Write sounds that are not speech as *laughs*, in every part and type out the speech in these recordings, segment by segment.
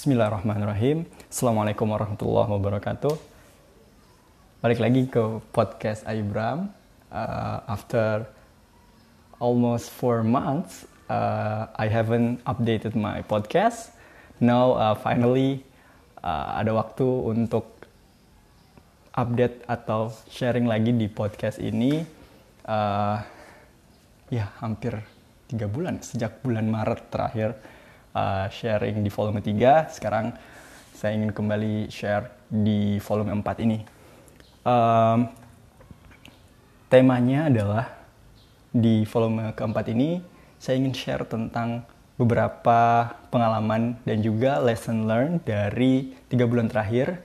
Bismillahirrahmanirrahim. Assalamualaikum warahmatullahi wabarakatuh. Balik lagi ke podcast Aibram. Uh, after almost four months, uh, I haven't updated my podcast. Now uh, finally uh, ada waktu untuk update atau sharing lagi di podcast ini. Uh, ya hampir tiga bulan sejak bulan Maret terakhir uh, sharing di volume 3. Sekarang saya ingin kembali share di volume 4 ini. Um, temanya adalah di volume keempat ini saya ingin share tentang beberapa pengalaman dan juga lesson learned dari tiga bulan terakhir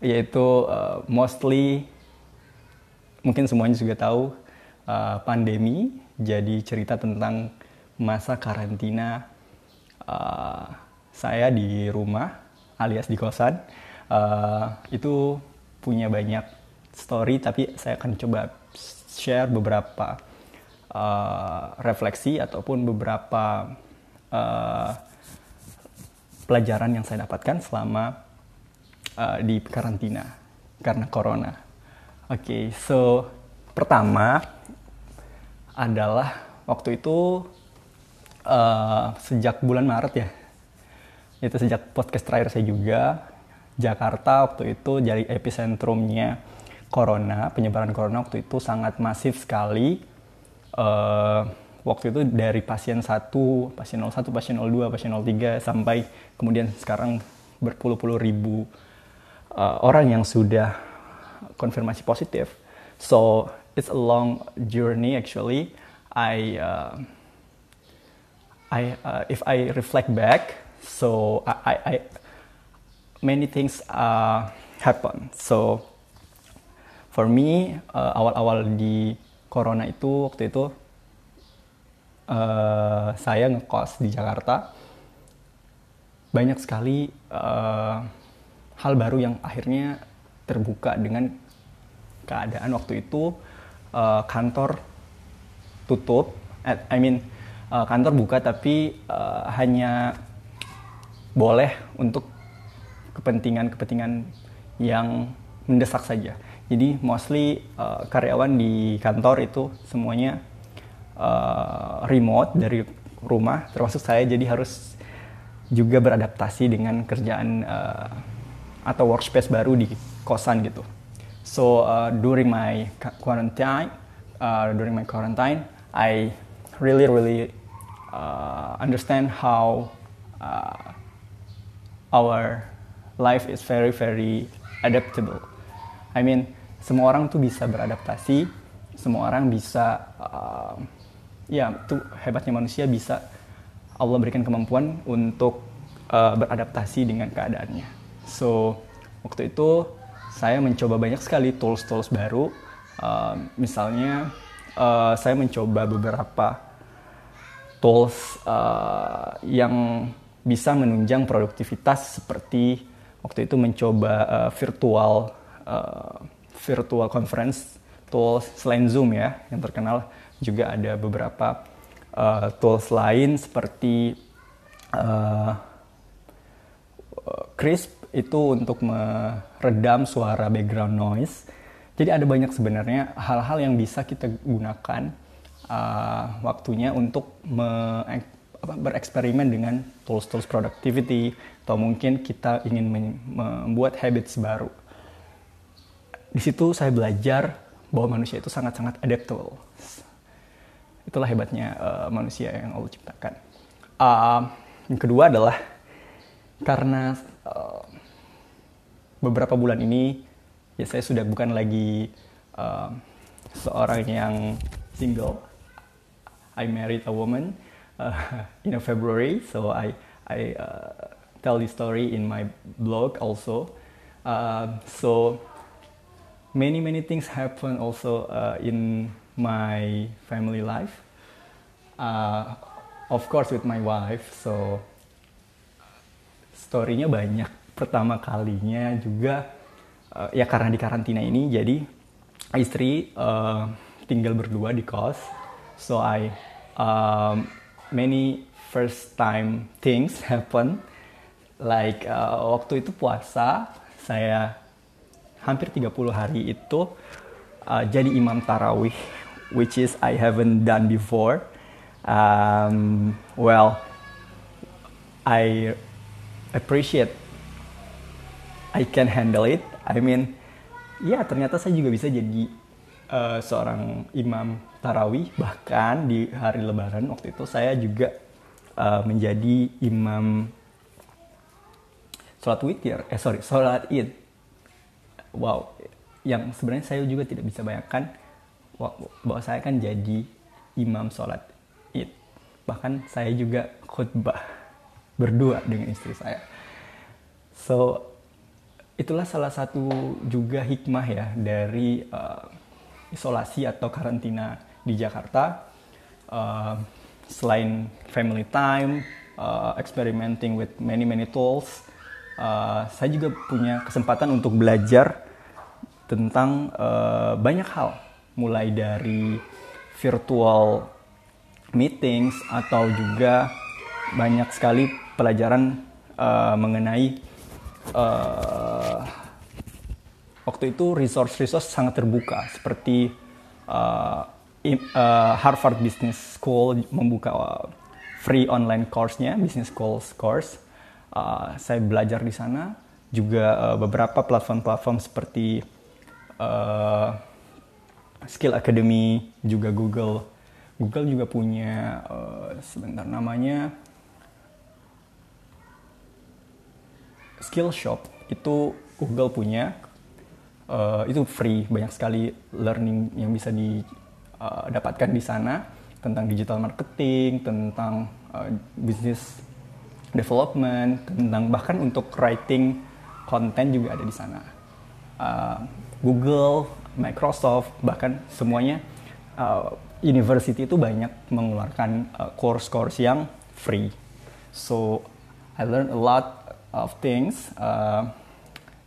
yaitu uh, mostly mungkin semuanya juga tahu uh, pandemi jadi cerita tentang masa karantina uh, saya di rumah alias di kosan uh, itu punya banyak story tapi saya akan coba share beberapa uh, refleksi ataupun beberapa uh, pelajaran yang saya dapatkan selama uh, di karantina karena corona. Oke, okay, so pertama adalah waktu itu uh, sejak bulan Maret ya. Itu sejak podcast terakhir saya juga Jakarta waktu itu jadi epicentrumnya corona, penyebaran corona waktu itu sangat masif sekali. Uh, waktu itu dari pasien 1, pasien 01, pasien 02, pasien 03 sampai kemudian sekarang berpuluh-puluh ribu uh, orang yang sudah konfirmasi positif. So it's a long journey actually. I I uh, if I reflect back, so I, I, I many things uh, happen. So for me uh, awal-awal di corona itu waktu itu uh, saya ngekos di Jakarta banyak sekali uh, hal baru yang akhirnya terbuka dengan keadaan waktu itu uh, kantor tutup. I mean uh, kantor buka tapi uh, hanya boleh untuk kepentingan-kepentingan yang mendesak saja. Jadi mostly uh, karyawan di kantor itu semuanya uh, remote dari rumah, termasuk saya. Jadi harus juga beradaptasi dengan kerjaan uh, atau workspace baru di kosan gitu. So uh, during my quarantine, uh, during my quarantine, I really really uh, understand how uh, our life is very very adaptable. I mean, semua orang tuh bisa beradaptasi, semua orang bisa, uh, ya itu hebatnya manusia bisa Allah berikan kemampuan untuk uh, beradaptasi dengan keadaannya. So waktu itu saya mencoba banyak sekali tools-tools baru, uh, misalnya uh, saya mencoba beberapa tools uh, yang bisa menunjang produktivitas seperti waktu itu mencoba uh, virtual uh, virtual conference tools selain Zoom ya yang terkenal juga ada beberapa uh, tools lain seperti uh, Crisp itu untuk meredam suara background noise. Jadi ada banyak sebenarnya hal-hal yang bisa kita gunakan uh, waktunya untuk me, bereksperimen dengan tools-tools productivity atau mungkin kita ingin membuat habits baru. Di situ saya belajar bahwa manusia itu sangat-sangat adaptable. Itulah hebatnya uh, manusia yang Allah ciptakan. Uh, yang kedua adalah karena uh, beberapa bulan ini ya saya sudah bukan lagi uh, seorang yang single I married a woman uh, *laughs* in February, so I I uh, tell this story in my blog also. Uh, so many many things happen also uh, in my family life. Uh, of course with my wife, so storynya banyak. Pertama kalinya juga uh, ya karena di karantina ini, jadi istri uh, tinggal berdua di kos So I um, many first time things *laughs* happen. Like uh, waktu itu puasa saya hampir 30 hari itu uh, jadi imam tarawih which is I haven't done before. Um, well I appreciate I can handle it. I mean ya ternyata saya juga bisa jadi uh, seorang imam tarawih. Bahkan di hari lebaran waktu itu saya juga uh, menjadi imam sholat witir. Eh sorry sholat id. Wow yang sebenarnya saya juga tidak bisa bayangkan bahwa saya kan jadi imam sholat id. Bahkan saya juga khutbah berdua dengan istri saya. So itulah salah satu juga hikmah ya dari uh, isolasi atau karantina di Jakarta uh, selain family time uh, experimenting with many many tools uh, saya juga punya kesempatan untuk belajar tentang uh, banyak hal, mulai dari virtual meetings atau juga banyak sekali pelajaran uh, mengenai uh, waktu itu resource-resource sangat terbuka seperti uh, uh, Harvard Business School membuka uh, free online course-nya Business Schools course. Uh, saya belajar di sana. Juga uh, beberapa platform-platform seperti uh, Skill Academy juga Google. Google juga punya uh, sebentar namanya Skill Shop. Itu Google punya. Uh, itu free banyak sekali learning yang bisa didapatkan uh, di sana tentang digital marketing tentang uh, bisnis development, tentang bahkan untuk writing konten juga ada di sana. Uh, Google, Microsoft, bahkan semuanya uh, university itu banyak mengeluarkan uh, course-course yang free. So I learned a lot of things uh,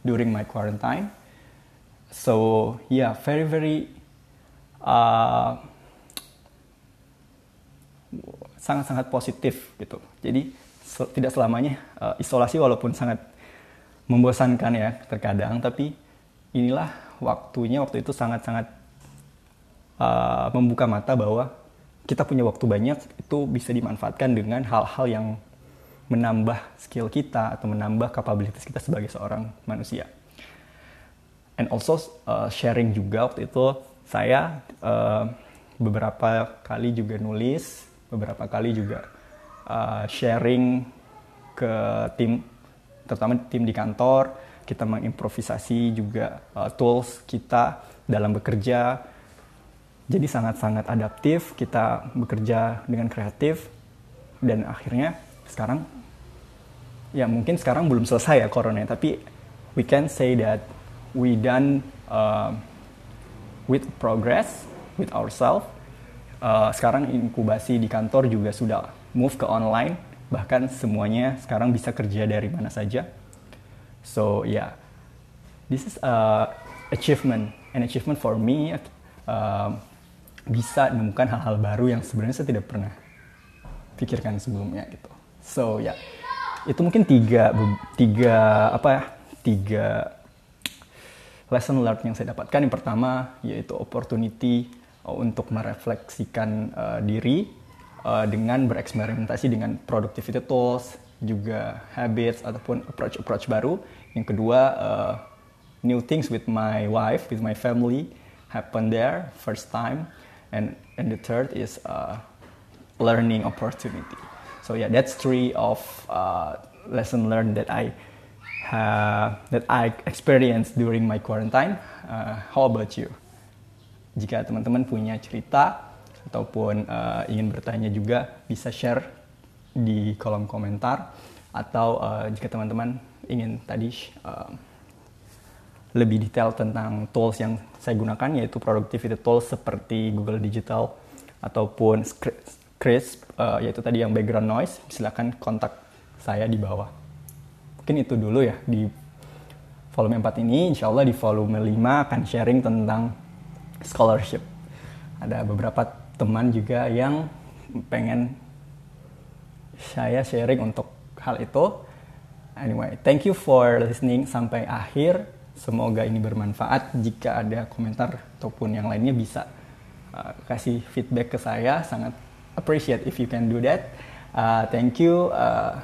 during my quarantine. So yeah, very very uh, sangat-sangat positif gitu. Jadi tidak selamanya uh, isolasi walaupun sangat membosankan ya terkadang tapi inilah waktunya waktu itu sangat-sangat uh, membuka mata bahwa kita punya waktu banyak itu bisa dimanfaatkan dengan hal-hal yang menambah skill kita atau menambah kapabilitas kita sebagai seorang manusia. And also uh, sharing juga waktu itu saya uh, beberapa kali juga nulis, beberapa kali juga uh, sharing ke tim, terutama tim di kantor. Kita mengimprovisasi juga uh, tools kita dalam bekerja. Jadi sangat-sangat adaptif, kita bekerja dengan kreatif, dan akhirnya sekarang, ya mungkin sekarang belum selesai ya corona, tapi we can say that we done uh, with progress with ourselves. Uh, sekarang inkubasi di kantor juga sudah move ke online, bahkan semuanya sekarang bisa kerja dari mana saja. So yeah, this is a achievement, an achievement for me. Uh, bisa menemukan hal-hal baru yang sebenarnya saya tidak pernah pikirkan sebelumnya gitu. So ya, yeah. itu mungkin tiga tiga apa ya tiga lesson learned yang saya dapatkan. Yang pertama yaitu opportunity untuk merefleksikan uh, diri uh, dengan bereksperimentasi dengan productivity tools, juga habits ataupun approach-approach baru. Yang kedua, uh, new things with my wife, with my family happen there first time, and and the third is uh, learning opportunity. So yeah, that's three of uh, lesson learned that I have, that I experienced during my quarantine. Uh, how about you? Jika teman-teman punya cerita ataupun uh, ingin bertanya juga bisa share di kolom komentar atau uh, jika teman-teman ingin tadi uh, lebih detail tentang tools yang saya gunakan yaitu productivity tools seperti Google Digital ataupun Crisp uh, yaitu tadi yang background noise silakan kontak saya di bawah mungkin itu dulu ya di volume 4 ini insya Allah di volume 5 akan sharing tentang scholarship ada beberapa teman juga yang pengen saya sharing untuk hal itu Anyway, thank you for listening sampai akhir. Semoga ini bermanfaat. Jika ada komentar ataupun yang lainnya bisa uh, kasih feedback ke saya. Sangat appreciate if you can do that. Uh, thank you. Uh,